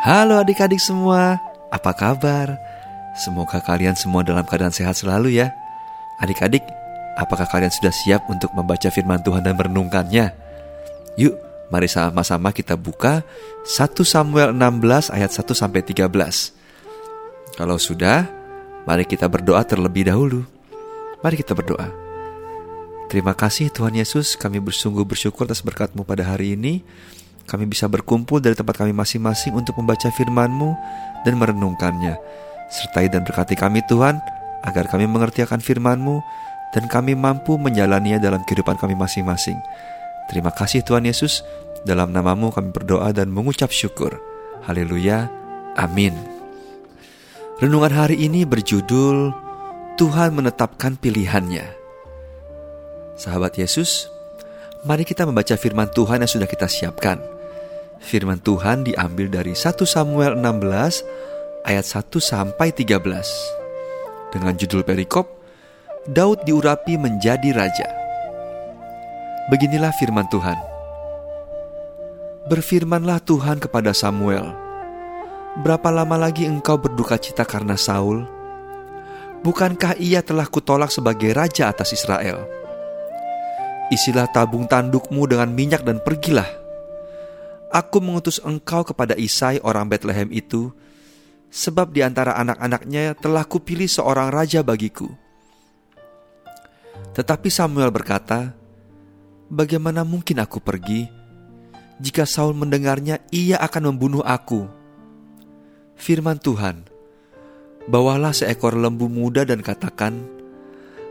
Halo adik-adik semua, apa kabar? Semoga kalian semua dalam keadaan sehat selalu ya. Adik-adik, apakah kalian sudah siap untuk membaca firman Tuhan dan merenungkannya? Yuk, mari sama-sama kita buka 1 Samuel 16 ayat 1 sampai 13. Kalau sudah, mari kita berdoa terlebih dahulu. Mari kita berdoa. Terima kasih Tuhan Yesus, kami bersungguh bersyukur atas berkat-Mu pada hari ini kami bisa berkumpul dari tempat kami masing-masing untuk membaca firman-Mu dan merenungkannya. Sertai dan berkati kami Tuhan, agar kami mengerti akan firman-Mu dan kami mampu menjalaninya dalam kehidupan kami masing-masing. Terima kasih Tuhan Yesus, dalam namamu kami berdoa dan mengucap syukur. Haleluya, amin. Renungan hari ini berjudul Tuhan menetapkan pilihannya. Sahabat Yesus, mari kita membaca firman Tuhan yang sudah kita siapkan. Firman Tuhan diambil dari 1 Samuel 16 ayat 1 sampai 13. Dengan judul perikop, Daud diurapi menjadi raja. Beginilah firman Tuhan. Berfirmanlah Tuhan kepada Samuel, Berapa lama lagi engkau berduka cita karena Saul? Bukankah ia telah kutolak sebagai raja atas Israel? Isilah tabung tandukmu dengan minyak dan pergilah Aku mengutus engkau kepada Isai orang Bethlehem itu, sebab di antara anak-anaknya telah kupilih seorang raja bagiku. Tetapi Samuel berkata, Bagaimana mungkin aku pergi? Jika Saul mendengarnya, ia akan membunuh aku. Firman Tuhan, Bawalah seekor lembu muda dan katakan,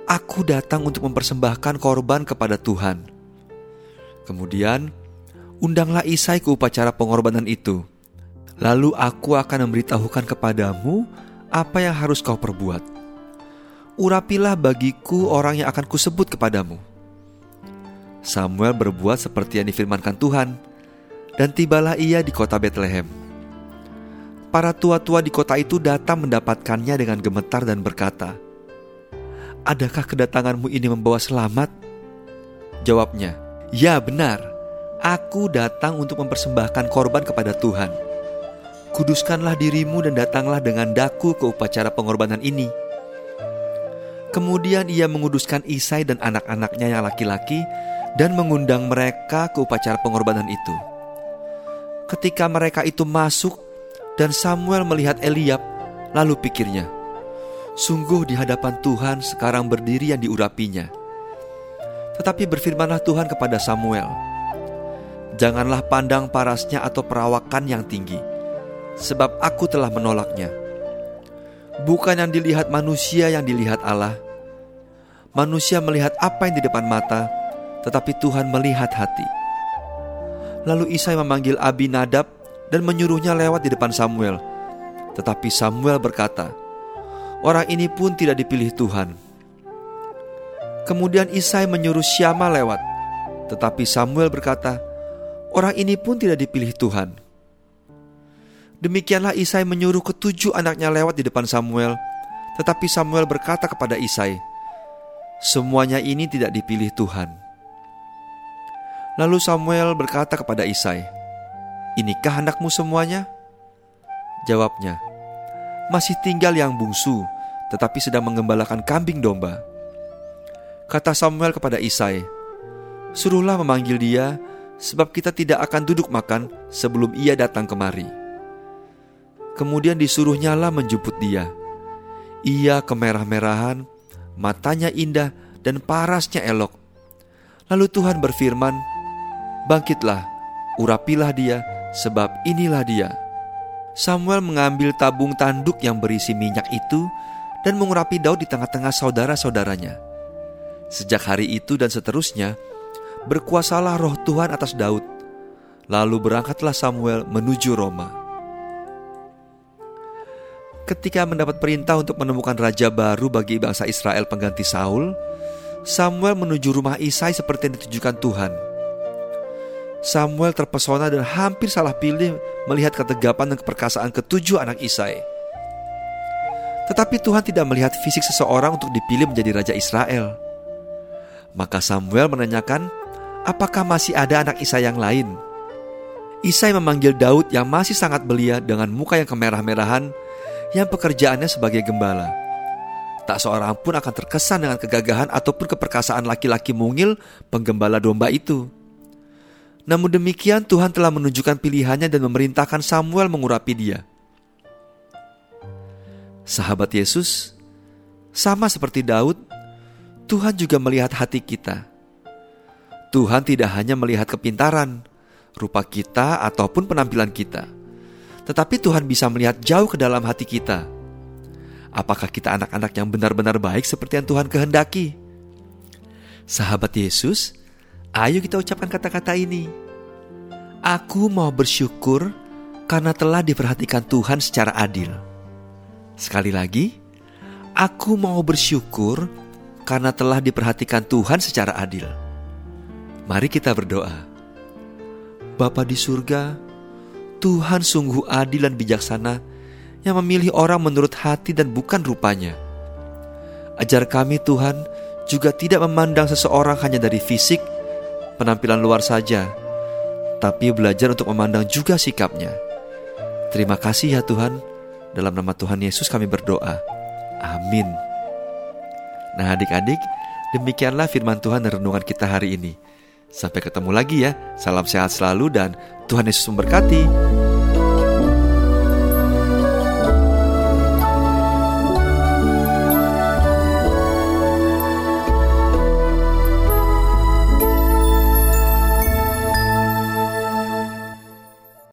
Aku datang untuk mempersembahkan korban kepada Tuhan. Kemudian undanglah Isai ke upacara pengorbanan itu. Lalu aku akan memberitahukan kepadamu apa yang harus kau perbuat. Urapilah bagiku orang yang akan kusebut kepadamu. Samuel berbuat seperti yang difirmankan Tuhan, dan tibalah ia di kota Bethlehem. Para tua-tua di kota itu datang mendapatkannya dengan gemetar dan berkata, Adakah kedatanganmu ini membawa selamat? Jawabnya, Ya benar, Aku datang untuk mempersembahkan korban kepada Tuhan. Kuduskanlah dirimu dan datanglah dengan daku ke upacara pengorbanan ini. Kemudian ia menguduskan Isai dan anak-anaknya yang laki-laki dan mengundang mereka ke upacara pengorbanan itu. Ketika mereka itu masuk dan Samuel melihat Eliab, lalu pikirnya, Sungguh di hadapan Tuhan sekarang berdiri yang diurapinya. Tetapi berfirmanlah Tuhan kepada Samuel, Janganlah pandang parasnya atau perawakan yang tinggi, sebab aku telah menolaknya. Bukan yang dilihat manusia yang dilihat Allah. Manusia melihat apa yang di depan mata, tetapi Tuhan melihat hati. Lalu Isai memanggil Abi Nadab dan menyuruhnya lewat di depan Samuel. Tetapi Samuel berkata, Orang ini pun tidak dipilih Tuhan. Kemudian Isai menyuruh Syama lewat. Tetapi Samuel berkata, Orang ini pun tidak dipilih Tuhan. Demikianlah Isai menyuruh ketujuh anaknya lewat di depan Samuel. Tetapi Samuel berkata kepada Isai, Semuanya ini tidak dipilih Tuhan. Lalu Samuel berkata kepada Isai, Inikah anakmu semuanya? Jawabnya, Masih tinggal yang bungsu, tetapi sedang mengembalakan kambing domba. Kata Samuel kepada Isai, Suruhlah memanggil dia sebab kita tidak akan duduk makan sebelum ia datang kemari. Kemudian disuruh nyala menjemput dia. Ia kemerah-merahan, matanya indah dan parasnya elok. Lalu Tuhan berfirman, Bangkitlah, urapilah dia, sebab inilah dia. Samuel mengambil tabung tanduk yang berisi minyak itu dan mengurapi Daud di tengah-tengah saudara-saudaranya. Sejak hari itu dan seterusnya, berkuasalah roh Tuhan atas Daud. Lalu berangkatlah Samuel menuju Roma. Ketika mendapat perintah untuk menemukan raja baru bagi bangsa Israel pengganti Saul, Samuel menuju rumah Isai seperti yang ditujukan Tuhan. Samuel terpesona dan hampir salah pilih melihat ketegapan dan keperkasaan ketujuh anak Isai. Tetapi Tuhan tidak melihat fisik seseorang untuk dipilih menjadi raja Israel. Maka Samuel menanyakan apakah masih ada anak Isa yang lain? Isai memanggil Daud yang masih sangat belia dengan muka yang kemerah-merahan yang pekerjaannya sebagai gembala. Tak seorang pun akan terkesan dengan kegagahan ataupun keperkasaan laki-laki mungil penggembala domba itu. Namun demikian Tuhan telah menunjukkan pilihannya dan memerintahkan Samuel mengurapi dia. Sahabat Yesus, sama seperti Daud, Tuhan juga melihat hati kita. Tuhan tidak hanya melihat kepintaran, rupa kita, ataupun penampilan kita. Tetapi Tuhan bisa melihat jauh ke dalam hati kita. Apakah kita anak-anak yang benar-benar baik seperti yang Tuhan kehendaki? Sahabat Yesus, ayo kita ucapkan kata-kata ini. Aku mau bersyukur karena telah diperhatikan Tuhan secara adil. Sekali lagi, aku mau bersyukur karena telah diperhatikan Tuhan secara adil. Mari kita berdoa. Bapa di surga, Tuhan sungguh adil dan bijaksana yang memilih orang menurut hati dan bukan rupanya. Ajar kami Tuhan juga tidak memandang seseorang hanya dari fisik, penampilan luar saja, tapi belajar untuk memandang juga sikapnya. Terima kasih ya Tuhan, dalam nama Tuhan Yesus kami berdoa. Amin. Nah adik-adik, demikianlah firman Tuhan dan renungan kita hari ini. Sampai ketemu lagi ya. Salam sehat selalu dan Tuhan Yesus memberkati.